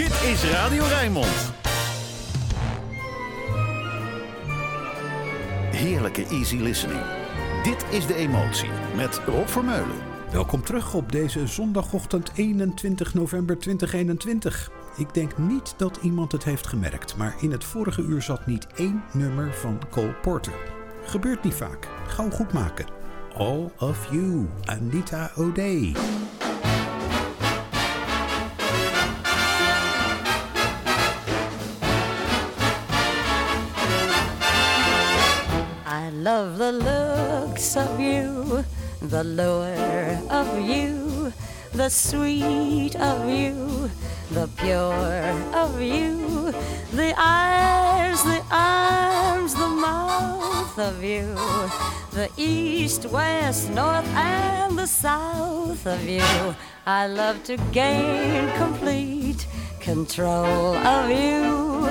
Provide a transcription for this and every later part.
Dit is Radio Rijnmond. Heerlijke easy listening. Dit is De Emotie met Rob Vermeulen. Welkom terug op deze zondagochtend 21 november 2021. Ik denk niet dat iemand het heeft gemerkt, maar in het vorige uur zat niet één nummer van Cole Porter. Gebeurt niet vaak. Gauw goed maken. All of You, Anita O'Day. The lure of you, the sweet of you, the pure of you, the eyes, the arms, the mouth of you, the east, west, north, and the south of you. I love to gain complete control of you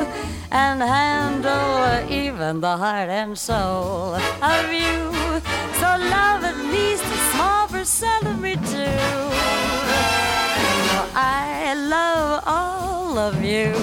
and handle even the heart and soul of you. So love at least me too. I love all of you.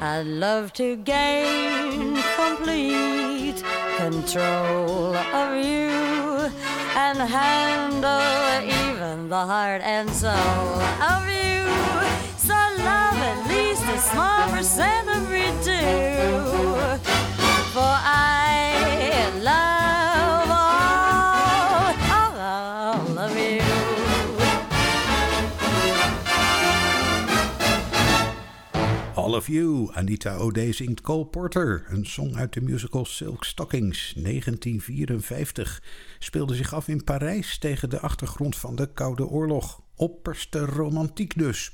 I love to gain complete control of you and handle even the heart and soul of you. Anita O'Day zingt Cole Porter. Een song uit de musical Silk Stockings, 1954. Speelde zich af in Parijs tegen de achtergrond van de Koude Oorlog. Opperste romantiek dus.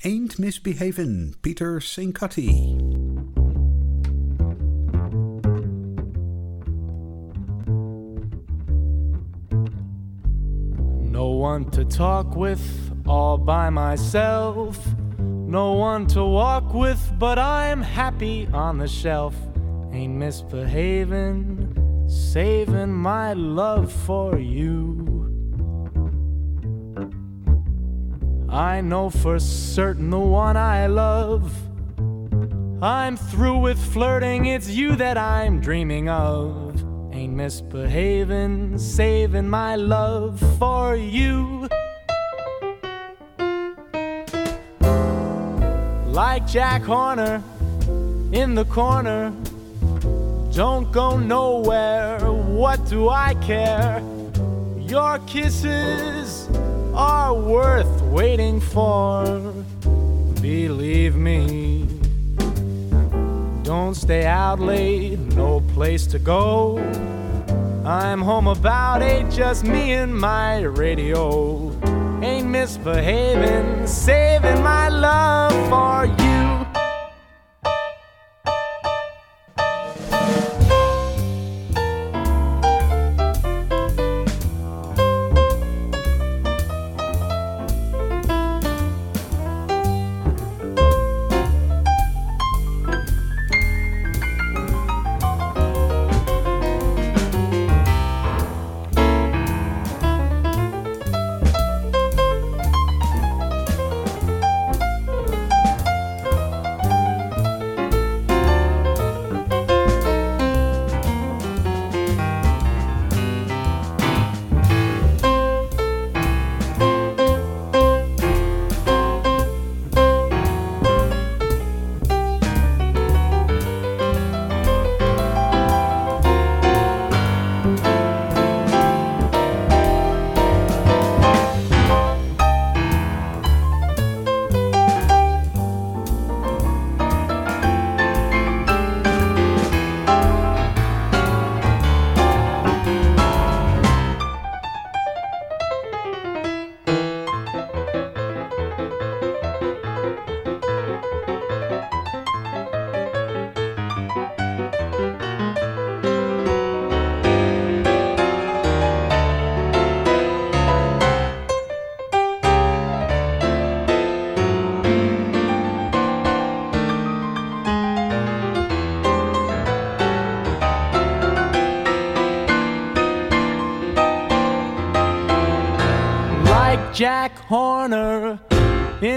Ain't Misbehavin', Peter Sincati. No one to talk with, all by myself. No one to walk with, but I'm happy on the shelf. Ain't misbehaving, saving my love for you. I know for certain the one I love. I'm through with flirting, it's you that I'm dreaming of. Ain't misbehaving, saving my love for you. Like Jack Horner in the corner, don't go nowhere. What do I care? Your kisses are worth waiting for. Believe me. Don't stay out late, no place to go. I'm home about eight, just me and my radio. Misbehaving, saving my love for you.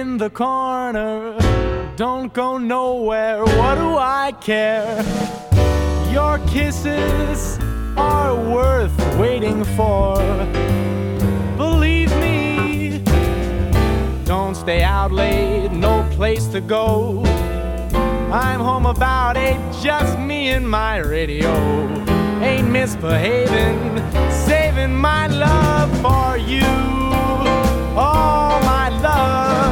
In the corner. Don't go nowhere, what do I care? Your kisses are worth waiting for. Believe me, don't stay out late, no place to go. I'm home about eight, just me and my radio. Ain't misbehaving, saving my love for you. All my love.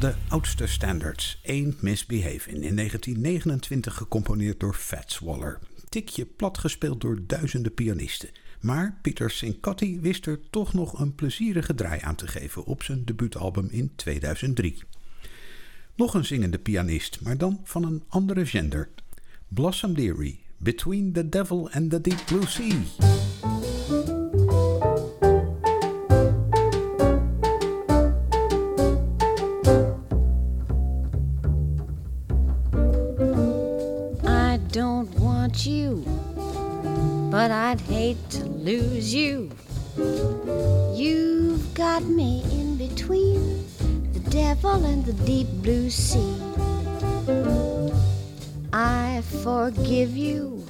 De oudste standards, Ain't Misbehaving, in 1929 gecomponeerd door Fats Waller. Tikje plat gespeeld door duizenden pianisten. Maar Peter Sincotti wist er toch nog een plezierige draai aan te geven op zijn debuutalbum in 2003. Nog een zingende pianist, maar dan van een andere gender. Blossom Dearie, Between the Devil and the Deep Blue Sea. You, but I'd hate to lose you. You've got me in between the devil and the deep blue sea. I forgive you,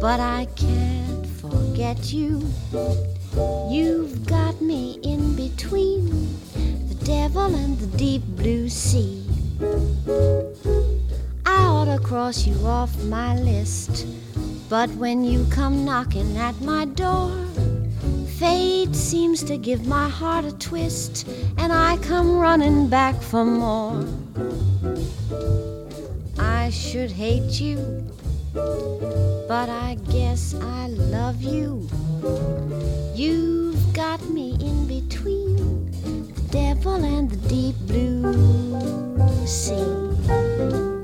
but I can't forget you. You've got me in between the devil and the deep blue sea ought to cross you off my list. But when you come knocking at my door, fate seems to give my heart a twist, and I come running back for more. I should hate you, but I guess I love you. You've got me in between the devil and the deep blue sea.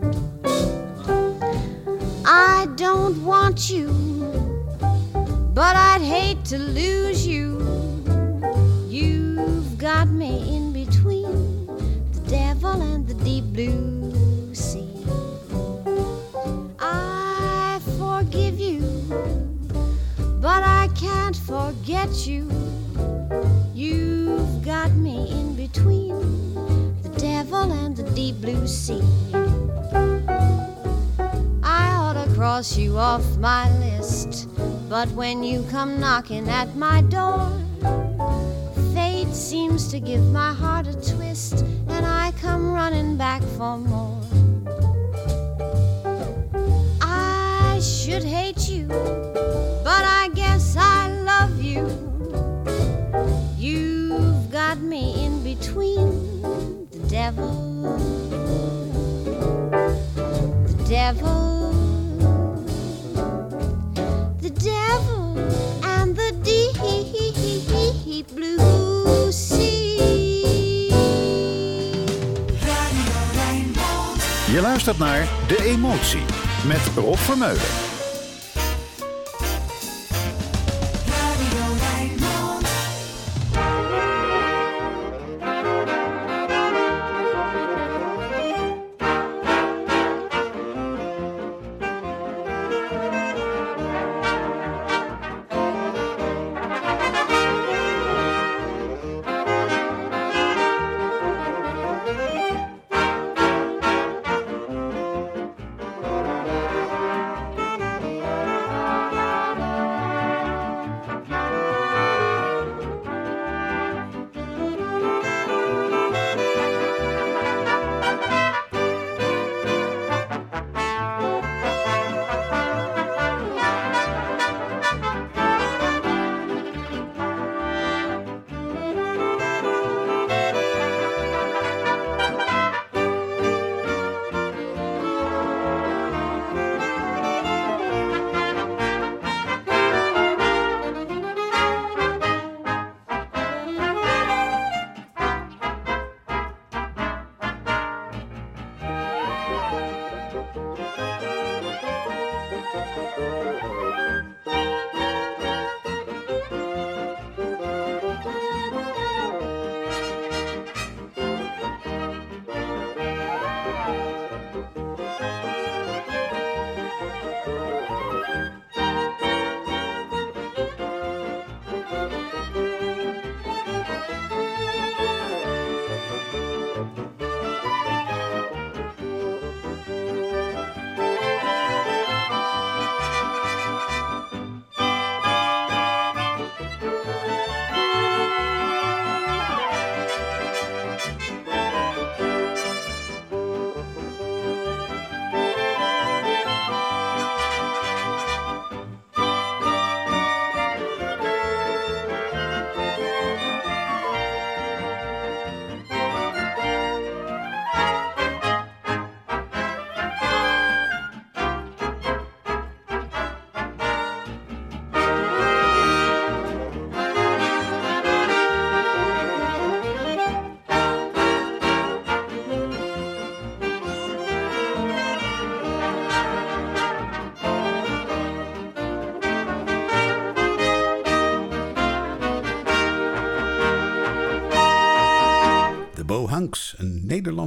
Don't want you, but I'd hate to lose you. You've got me in between the devil and the deep blue sea. I forgive you, but I can't forget you. You've got me in between the devil and the deep blue sea cross you off my list. But when you come knocking at my door, fate seems to give my heart a twist, and I come running back for more. I should hate you, but I guess I love you. You've got me in between the devil, the devil blue sea. Je luistert naar De Emotie met Rob Vermeulen.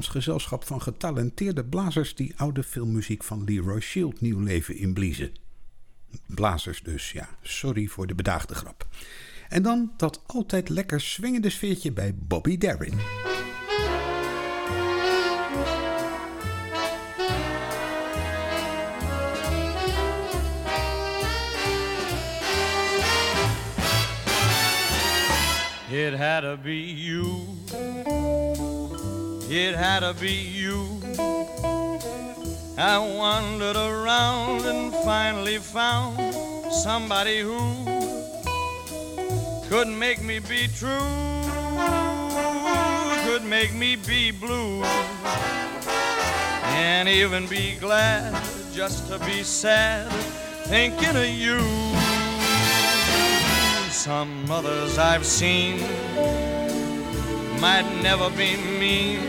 Gezelschap van getalenteerde blazers die oude filmmuziek van Leroy Shield nieuw leven inbliezen. Blazers dus, ja. Sorry voor de bedaagde grap. En dan dat altijd lekker swingende sfeertje bij Bobby Darin. It had to be you. It had to be you. I wandered around and finally found somebody who could make me be true, could make me be blue, and even be glad just to be sad thinking of you. Some others I've seen might never be mean.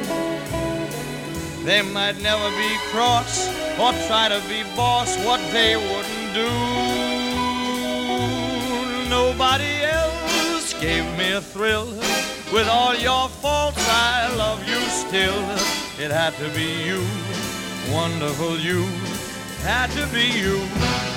They might never be cross or try to be boss what they wouldn't do. Nobody else gave me a thrill. With all your faults, I love you still. It had to be you, wonderful you, had to be you.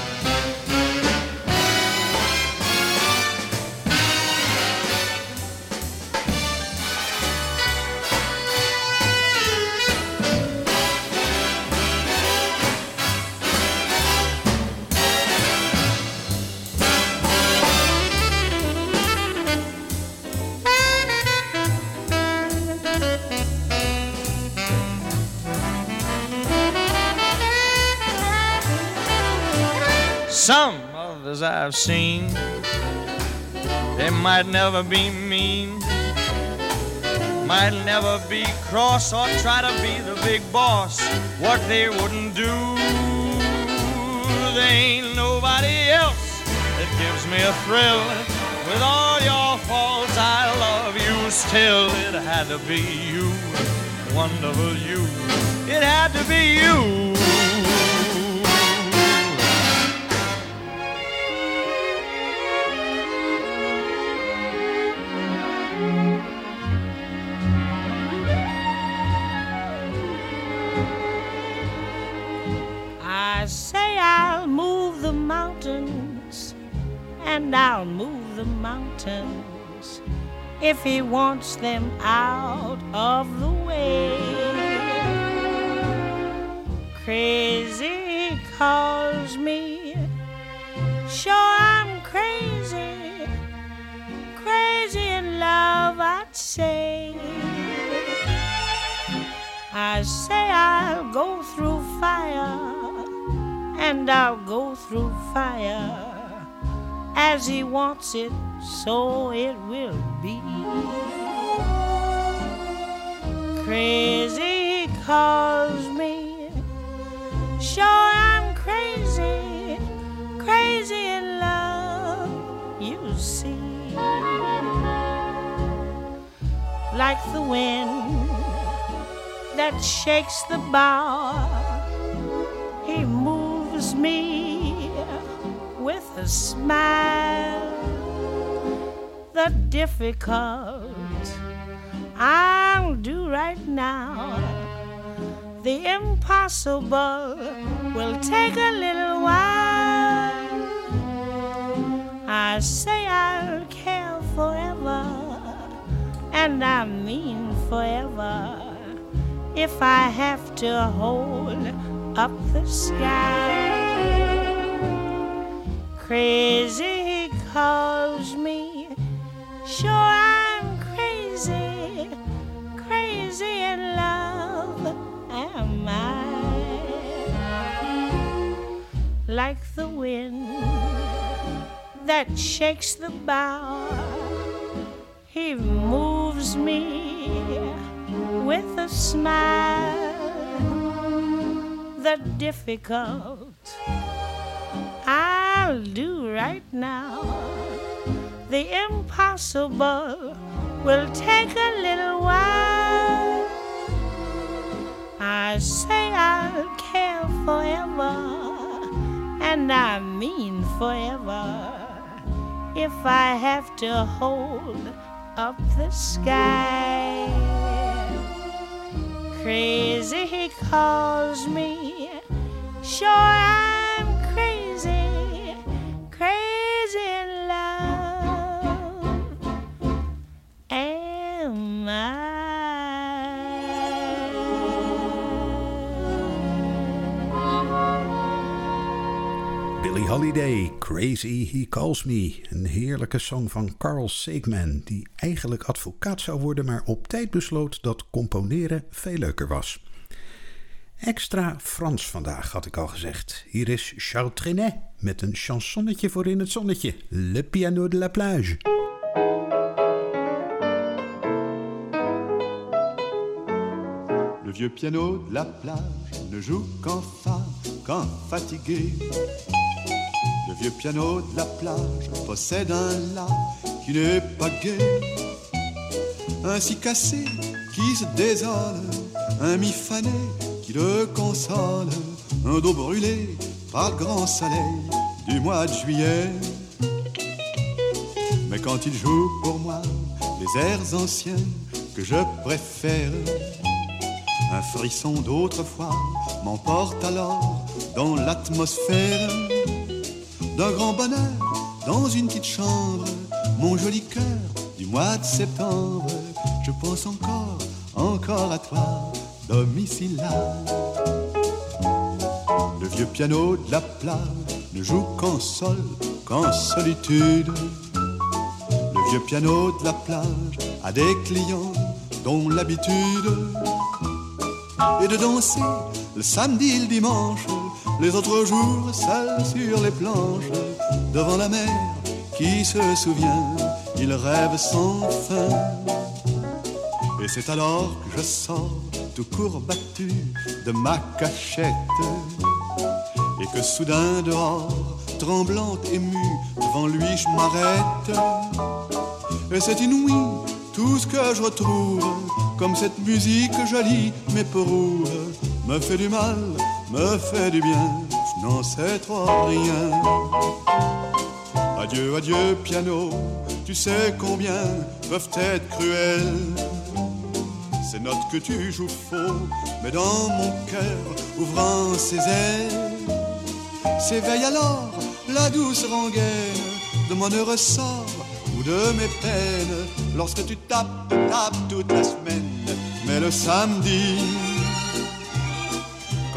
Some others I've seen, they might never be mean, might never be cross or try to be the big boss. What they wouldn't do, there ain't nobody else that gives me a thrill. With all your faults, I love you still. It had to be you, wonderful you. It had to be you. And I'll move the mountains if he wants them out of the way. Crazy calls me, sure I'm crazy, crazy in love, I'd say. I say I'll go through fire, and I'll go through fire. As he wants it, so it will be. Crazy he calls me, sure I'm crazy, crazy in love, you see. Like the wind that shakes the bough. He moves me a smile. The difficult I'll do right now. The impossible will take a little while. I say I'll care forever, and I mean forever if I have to hold up the sky. Crazy calls me, sure I'm crazy, crazy in love am I. Like the wind that shakes the bough, he moves me with a smile. The difficult I'll do right now. The impossible will take a little while. I say I'll care forever, and I mean forever, if I have to hold up the sky. crazy, he calls me. Sure, I'm Holiday, Crazy He Calls Me. Een heerlijke song van Carl Sageman, die eigenlijk advocaat zou worden, maar op tijd besloot dat componeren veel leuker was. Extra Frans vandaag, had ik al gezegd. Hier is Charles Trenet met een chansonnetje voor in het zonnetje. Le piano de la plage. Le vieux piano de la plage ne joue qu'enfin, quand fatigué. Le vieux piano de la plage possède un la qui n'est pas gai. Ainsi cassé qui se désole, un mi fané qui le console, un dos brûlé par le grand soleil du mois de juillet. Mais quand il joue pour moi les airs anciens que je préfère, un frisson d'autrefois m'emporte alors dans l'atmosphère d'un grand bonheur dans une petite chambre, mon joli cœur du mois de septembre. Je pense encore, encore à toi, domicile là. Le vieux piano de la plage ne joue qu'en sol, qu'en solitude. Le vieux piano de la plage a des clients dont l'habitude et de danser le samedi et le dimanche, les autres jours seul sur les planches, devant la mer qui se souvient, il rêve sans fin. Et c'est alors que je sors tout courbattu de ma cachette, et que soudain dehors, tremblante, émue, devant lui je m'arrête. Et c'est inouï tout ce que je retrouve comme cette musique jolie m'éprouve, me fait du mal, me fait du bien, n'en sais trop rien. Adieu, adieu, piano, tu sais combien peuvent être cruelles. Ces notes que tu joues faux, mais dans mon cœur, ouvrant ses ailes, s'éveille alors la douce rengaine de mon heureux sort ou de mes peines lorsque tu tapes, tapes toute la semaine. Mais le samedi,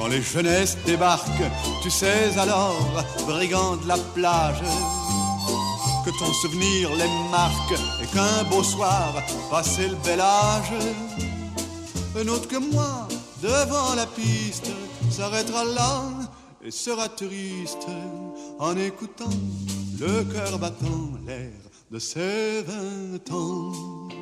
quand les jeunesses débarquent, tu sais alors, brigand de la plage, que ton souvenir les marque et qu'un beau soir, passé le bel âge, un autre que moi, devant la piste, s'arrêtera là et sera triste en écoutant le cœur battant l'air de ses vingt ans.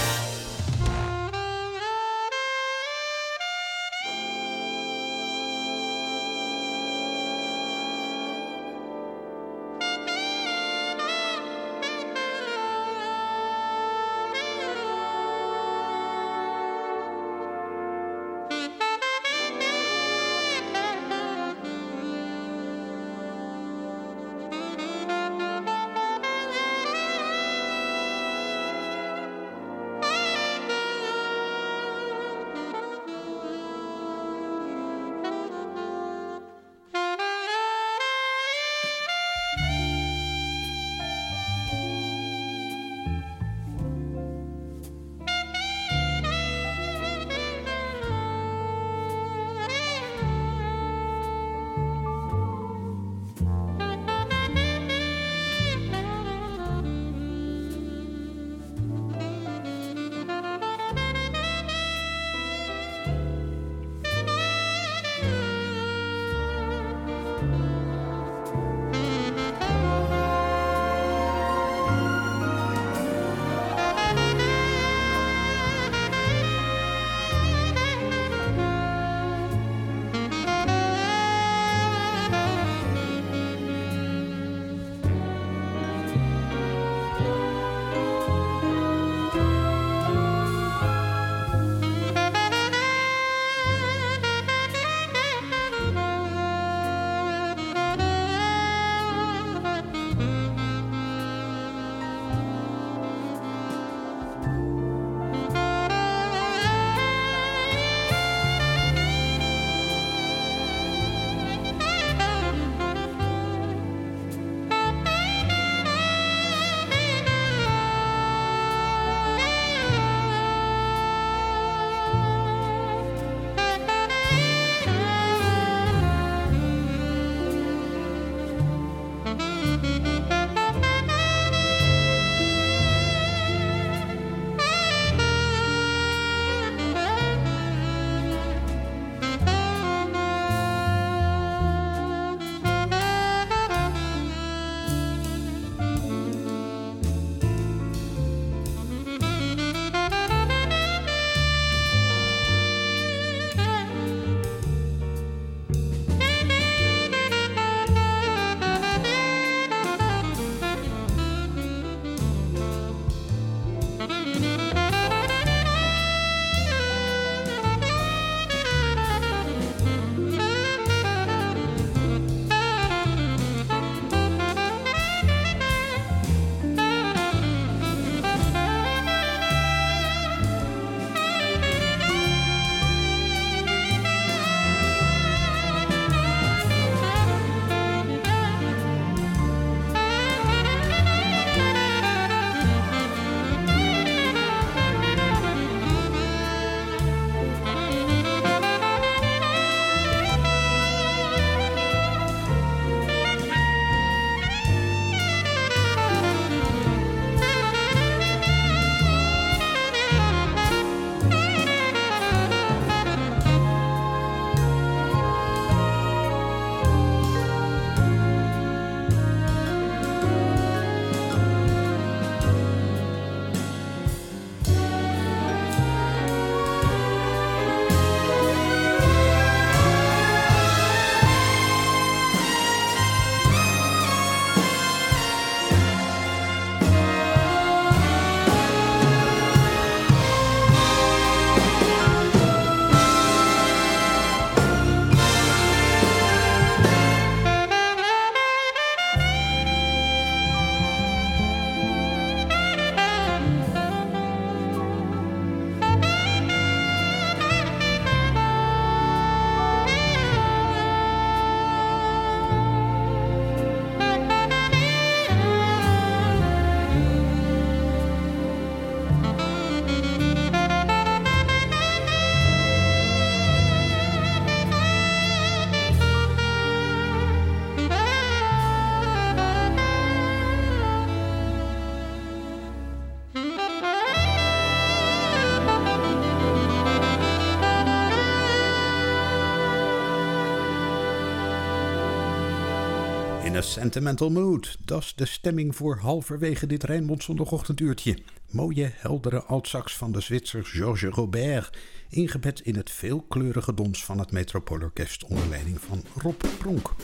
Sentimental mood. Dat is de stemming voor halverwege dit Rijnmond zondagochtenduurtje. Mooie, heldere altsax van de Zwitser Georges Robert. Ingebed in het veelkleurige dons van het Metropoolorkest onder leiding van Rob Pronk.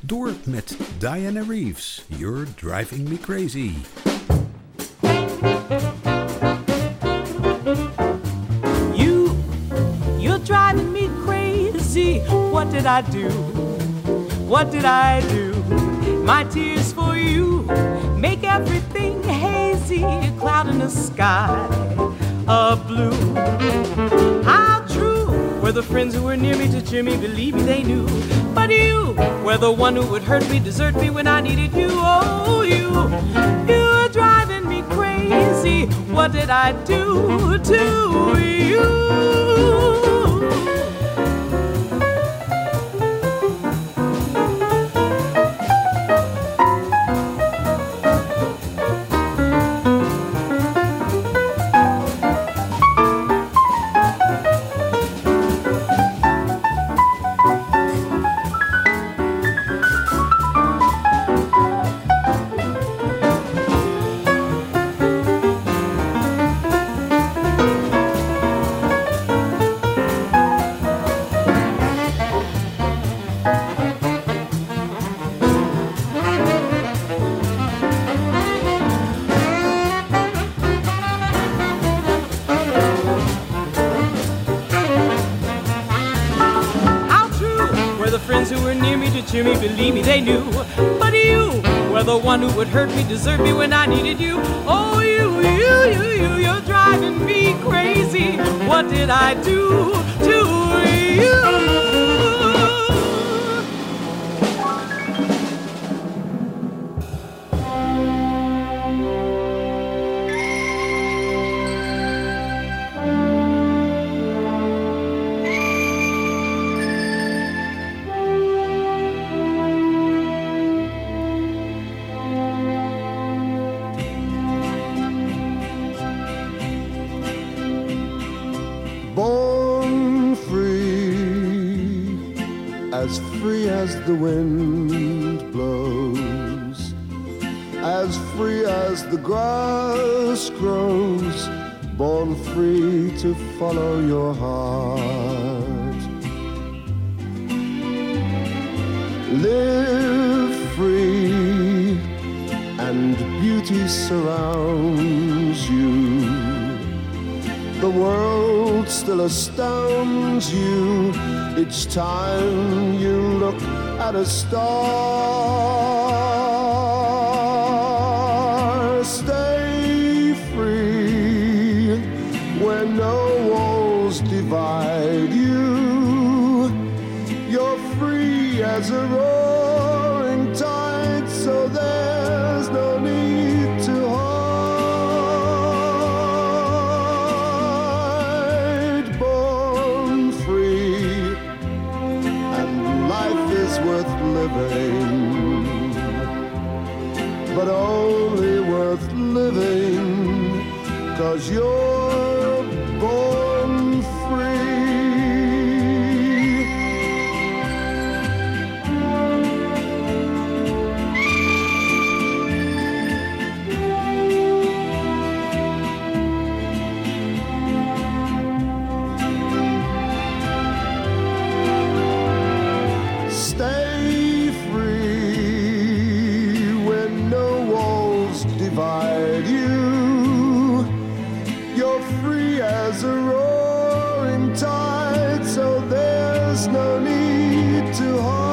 Door met Diana Reeves. You're driving me crazy. You, you're driving me crazy. What did I do? What did I do? My tears for you make everything hazy, a cloud in the sky of blue. How true were the friends who were near me to cheer me, believe me, they knew. But you were the one who would hurt me, desert me when I needed you. Oh, you, you're driving me crazy. What did I do to you? Me, me when I needed you. Oh, you, you, you, you, you're driving me crazy. What did I do as free as the wind blows, as free as the grass grows, born free to follow your heart. Live free, and beauty surrounds you. The world still astounds you each time you look at a star. Stay free where no walls divide you. You're free as a roaring cause you're no need to hide.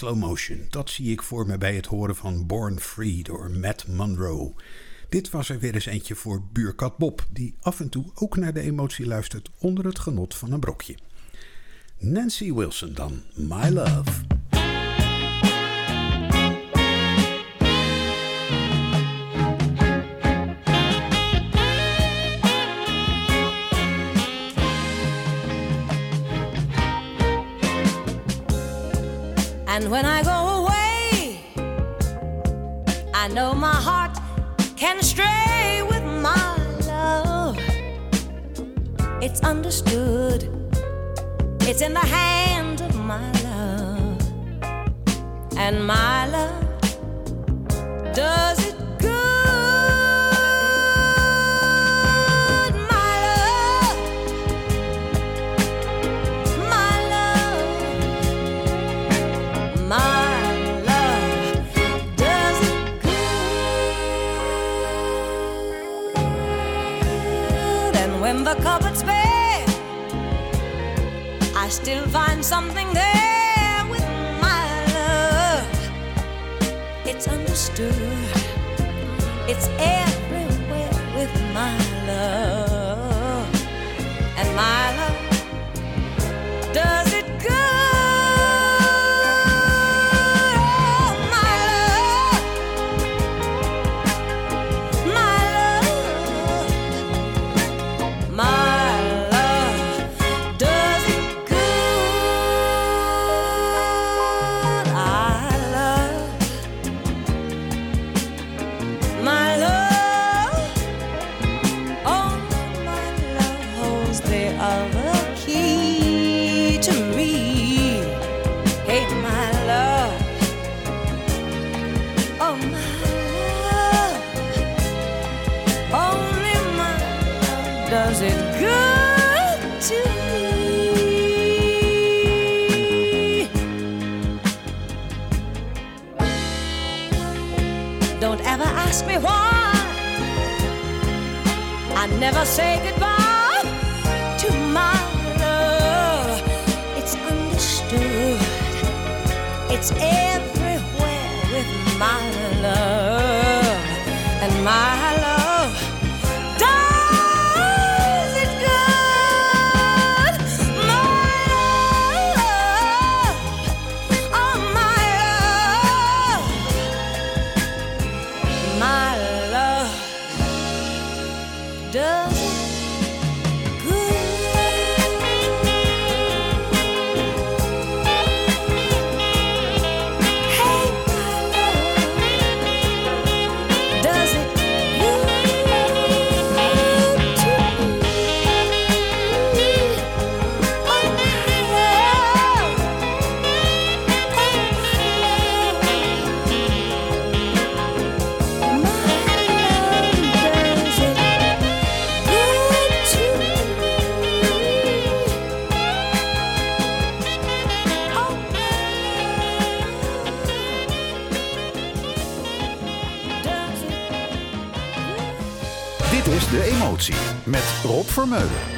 Slow motion. Dat zie ik voor me bij het horen van Born Free door Matt Monroe. Dit was er weer eens eentje voor buurkat Bob, die af en toe ook naar de emotie luistert onder het genot van een brokje. Nancy Wilson dan, My Love. And when I go away, I know my heart can stray with my love. It's understood, it's in the hand of my love. And my love does it still find something there with my love. It's understood, it's everywhere with my ask me why. I never say goodbye to my love. It's understood. It's everywhere with my love. And my met Rob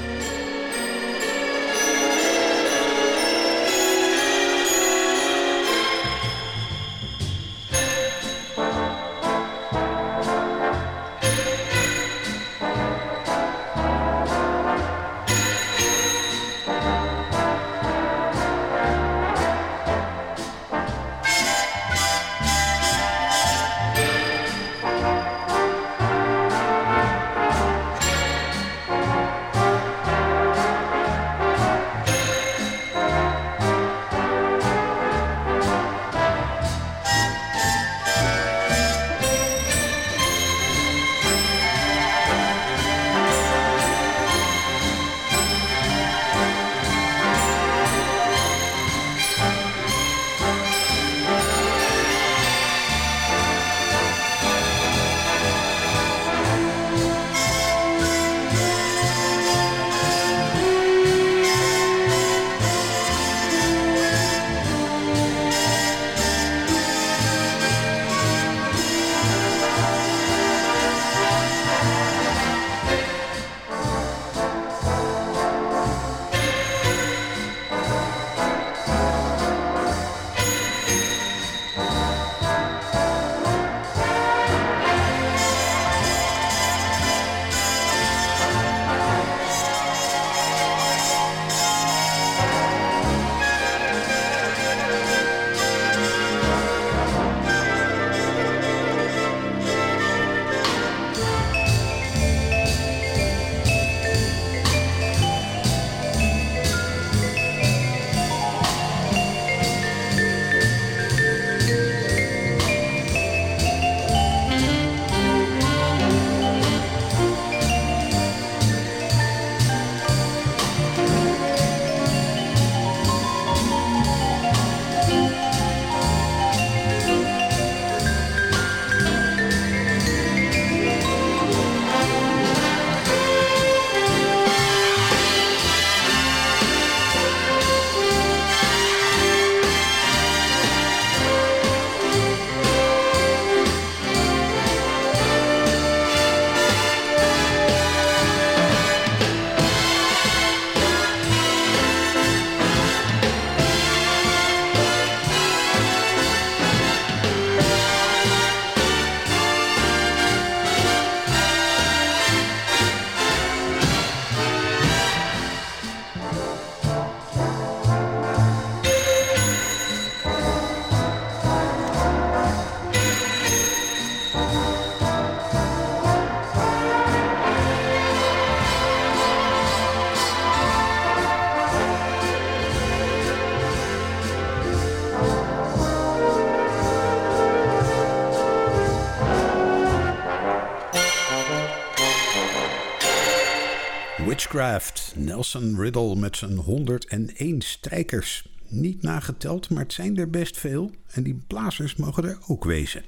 Witchcraft, Nelson Riddle met zijn 101 strijkers. Niet nageteld, maar het zijn er best veel en die blazers mogen er ook wezen.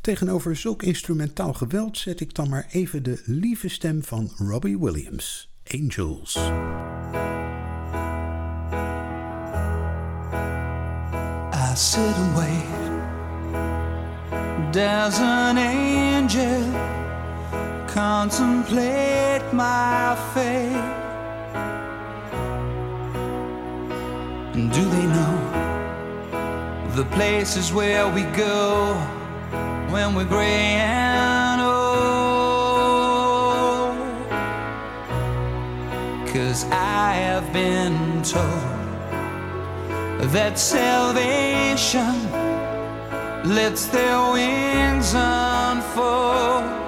Tegenover zulk instrumentaal geweld zet ik dan maar even de lieve stem van Robbie Williams, Angels. I sit and. There's an angel contemplate my fate. And do they know the places where we go when we're gray and old? Cause I have been told that salvation lets their wings unfold.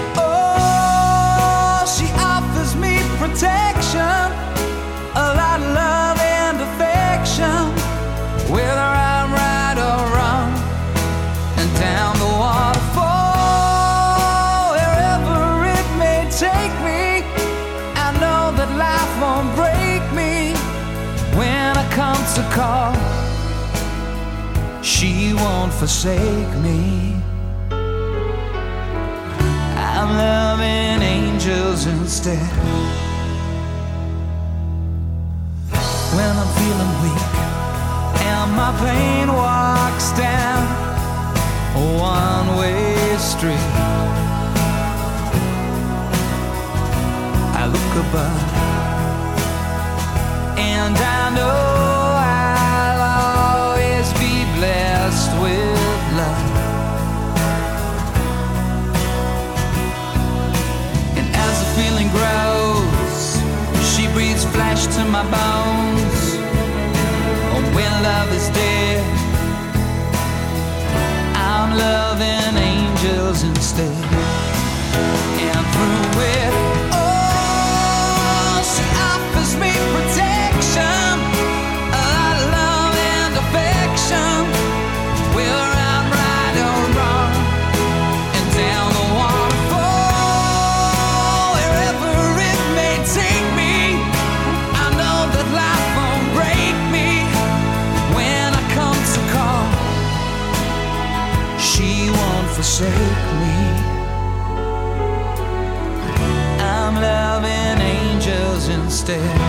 Come to call. She won't forsake me. I'm loving angels instead. When I'm feeling weak and my pain walks down a one way street, I look above and I know to my bones. Angels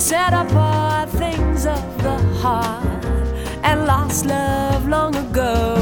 set apart things of the heart and lost love long ago.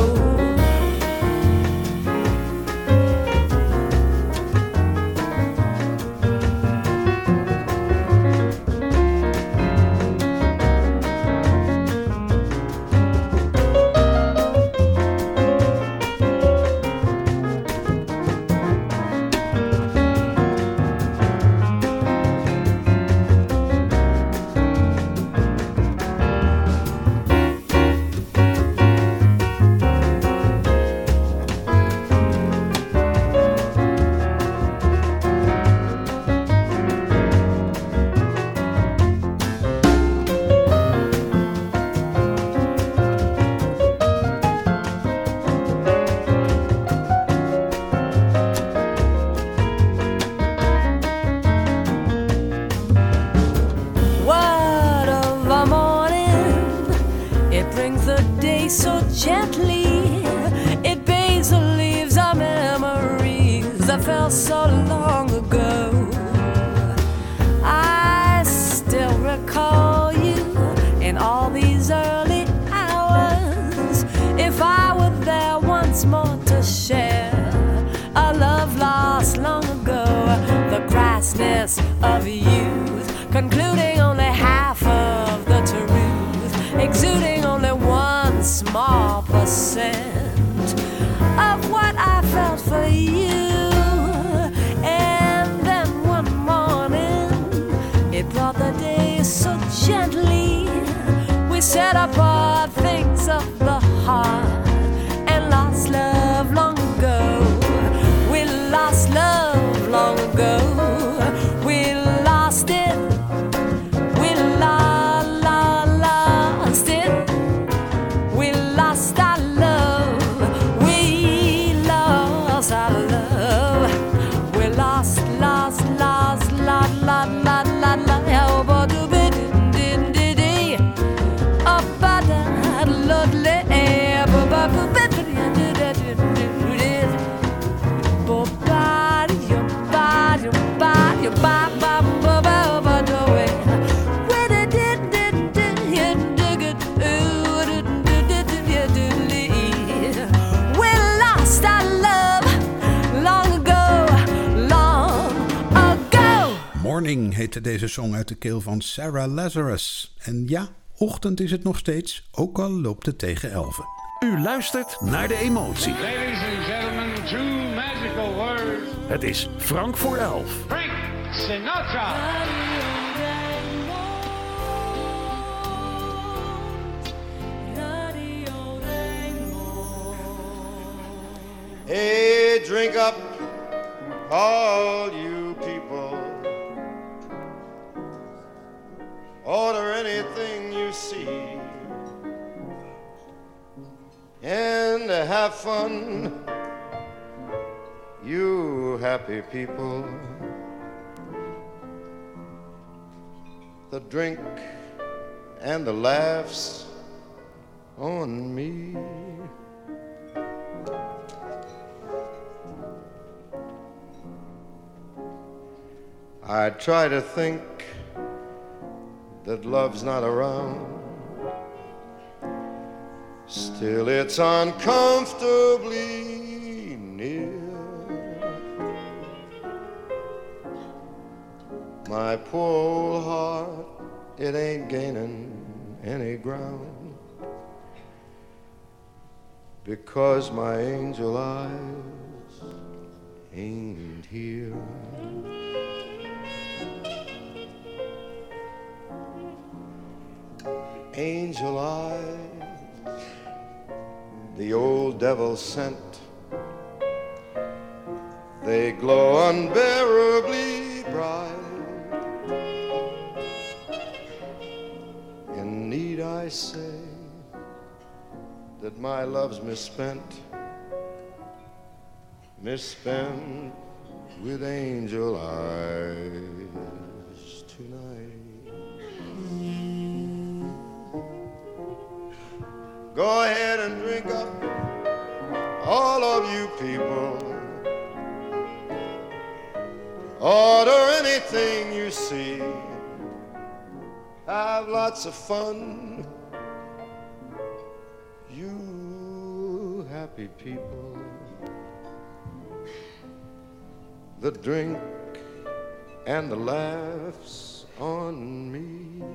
Deze song uit de keel van Sarah Lazarus. En ja, ochtend is het nog steeds, ook al loopt het tegen elven. U luistert naar de emotie. Ladies and gentlemen, two magical words. Het is Frank voor elf. Frank Sinatra. Hey, drink up, all you people. Order anything you see. And have fun, you happy people. The drink and the laughs on me. I try to think that love's not around. Still, it's uncomfortably near. My poor old heart, it ain't gaining any ground. Because my angel eyes ain't here. Angel eyes, the old devil sent. They glow unbearably bright. And need I say that my love's misspent, misspent with angel eyes tonight? Go ahead and drink up, all of you people. Order anything you see. Have lots of fun. You happy people the drink and the laughs on me.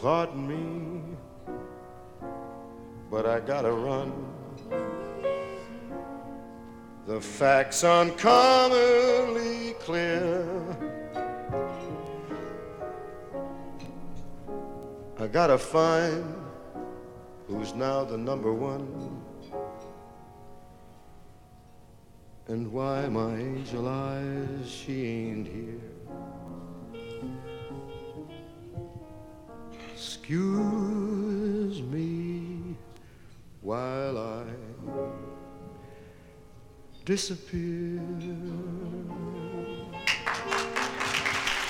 Pardon me, but I gotta run. The facts uncommonly clear. I gotta find who's now the number one. And why my angel eyes, she ain't here. Excuse me while I disappear.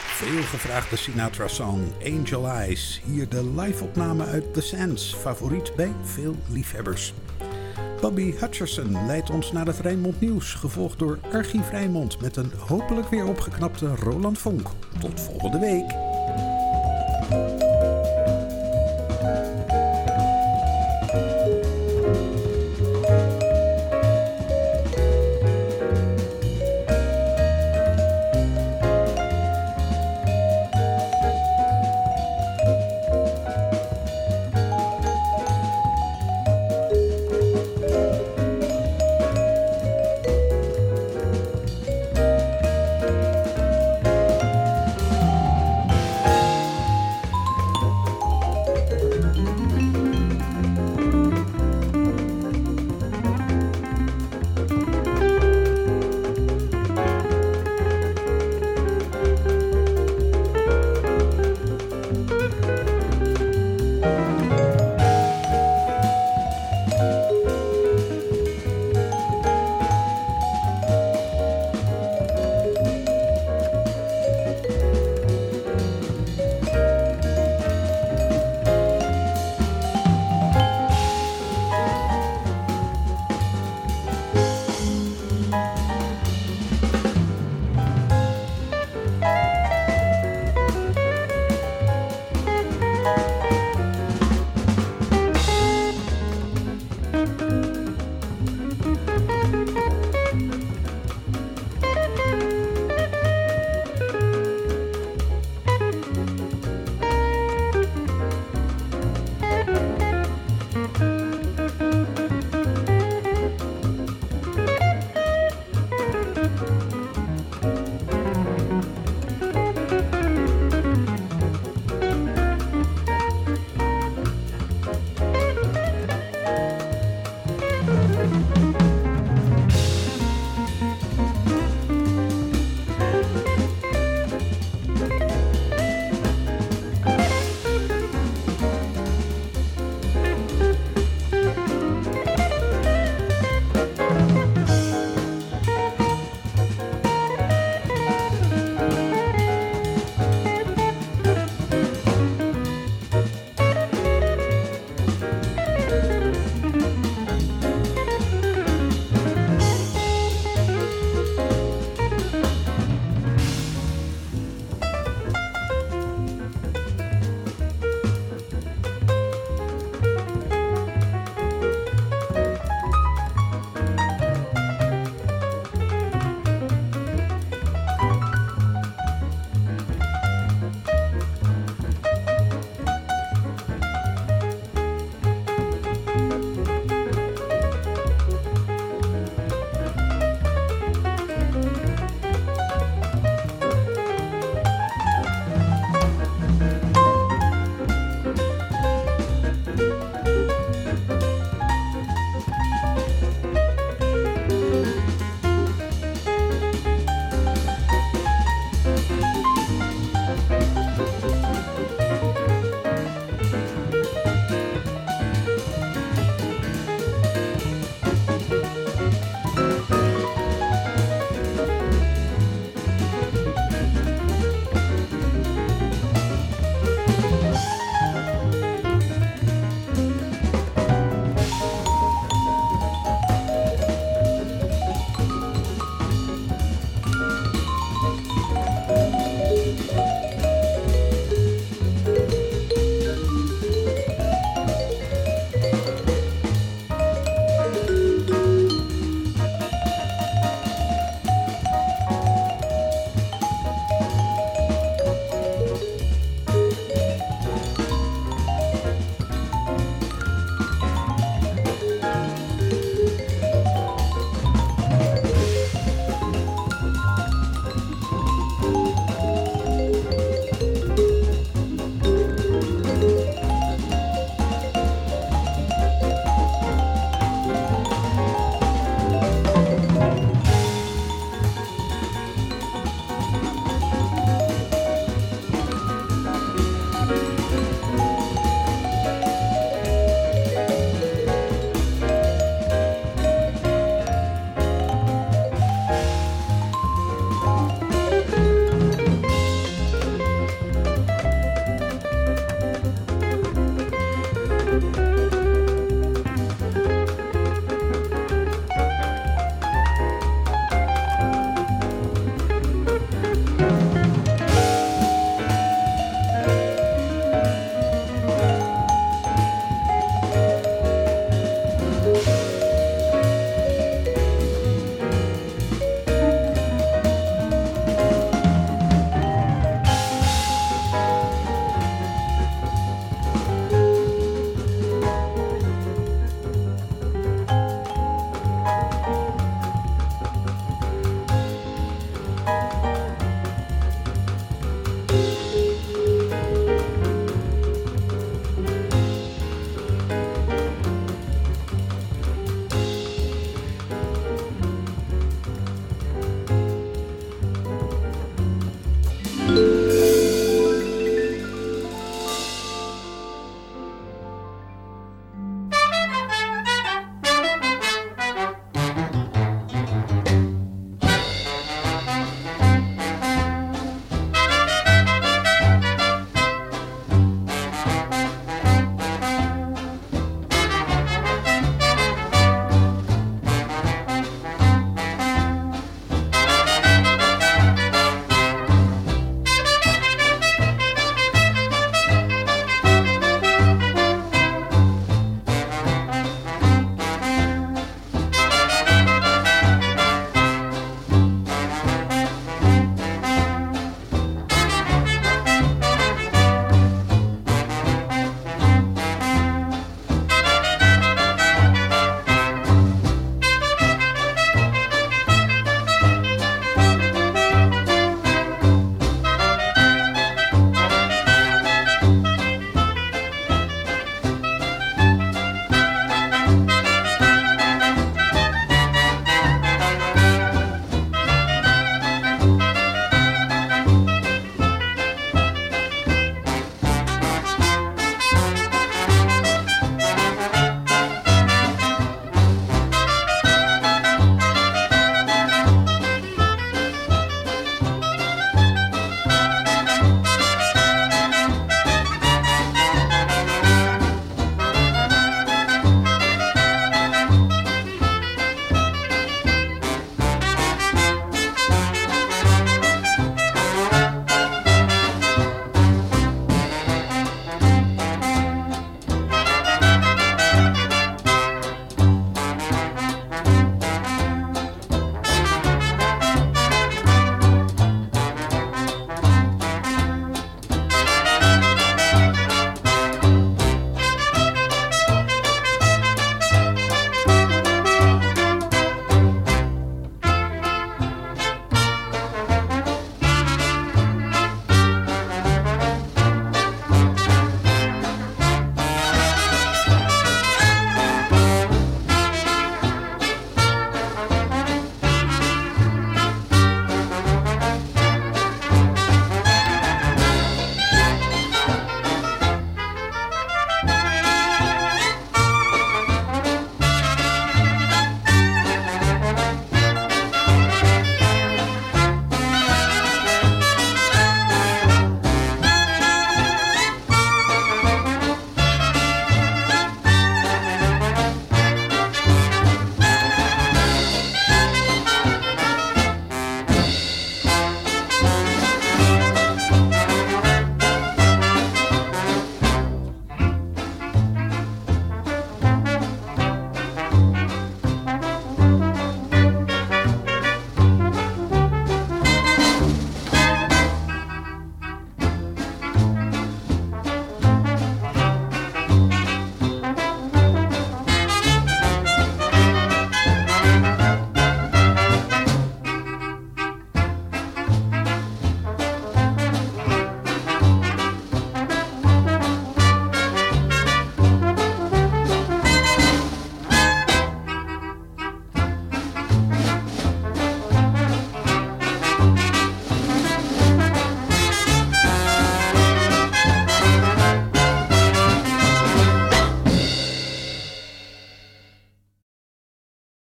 Veel gevraagde Sinatra-song Angel Eyes. Hier de live-opname uit The Sands, favoriet bij veel liefhebbers. Bobby Hutcherson leidt ons naar het Rijnmond Nieuws, gevolgd door Archief Rijnmond met een hopelijk weer opgeknapte Roland Vonk. Tot volgende week.